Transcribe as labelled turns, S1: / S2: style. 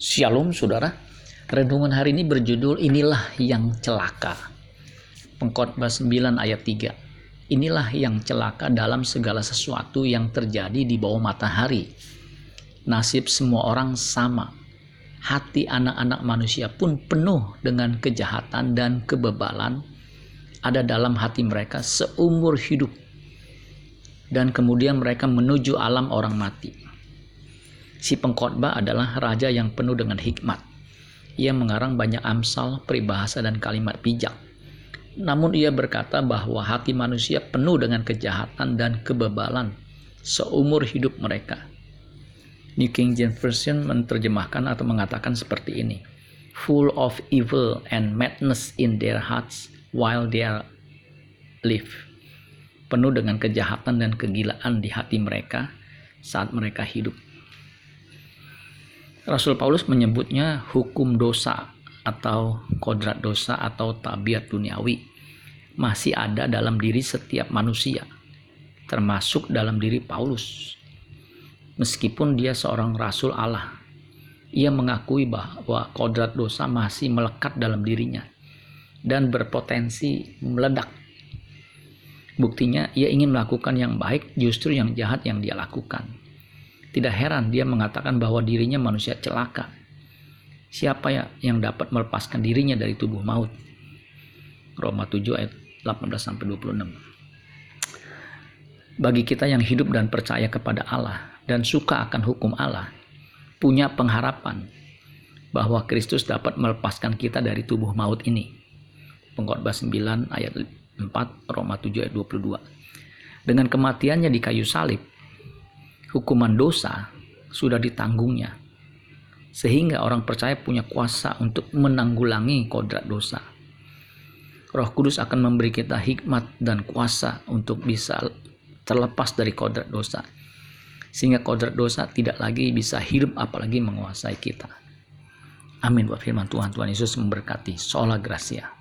S1: Shalom saudara. Renungan hari ini berjudul Inilah yang celaka. Pengkhotbah 9 ayat 3. Inilah yang celaka dalam segala sesuatu yang terjadi di bawah matahari. Nasib semua orang sama. Hati anak-anak manusia pun penuh dengan kejahatan dan kebebalan ada dalam hati mereka seumur hidup. Dan kemudian mereka menuju alam orang mati Si pengkhotbah adalah raja yang penuh dengan hikmat. Ia mengarang banyak amsal, peribahasa, dan kalimat bijak. Namun ia berkata bahwa hati manusia penuh dengan kejahatan dan kebebalan seumur hidup mereka. New King James Version menerjemahkan atau mengatakan seperti ini. Full of evil and madness in their hearts while they are live. Penuh dengan kejahatan dan kegilaan di hati mereka saat mereka hidup. Rasul Paulus menyebutnya hukum dosa atau kodrat dosa atau tabiat duniawi masih ada dalam diri setiap manusia termasuk dalam diri Paulus. Meskipun dia seorang rasul Allah ia mengakui bahwa kodrat dosa masih melekat dalam dirinya dan berpotensi meledak. Buktinya ia ingin melakukan yang baik justru yang jahat yang dia lakukan tidak heran dia mengatakan bahwa dirinya manusia celaka. Siapa ya yang dapat melepaskan dirinya dari tubuh maut? Roma 7 ayat 18 sampai 26. Bagi kita yang hidup dan percaya kepada Allah dan suka akan hukum Allah, punya pengharapan bahwa Kristus dapat melepaskan kita dari tubuh maut ini. Pengkhotbah 9 ayat 4 Roma 7 ayat 22. Dengan kematiannya di kayu salib, hukuman dosa sudah ditanggungnya. Sehingga orang percaya punya kuasa untuk menanggulangi kodrat dosa. Roh Kudus akan memberi kita hikmat dan kuasa untuk bisa terlepas dari kodrat dosa. Sehingga kodrat dosa tidak lagi bisa hidup apalagi menguasai kita. Amin buat firman Tuhan. Tuhan Yesus memberkati. Sola Gracia.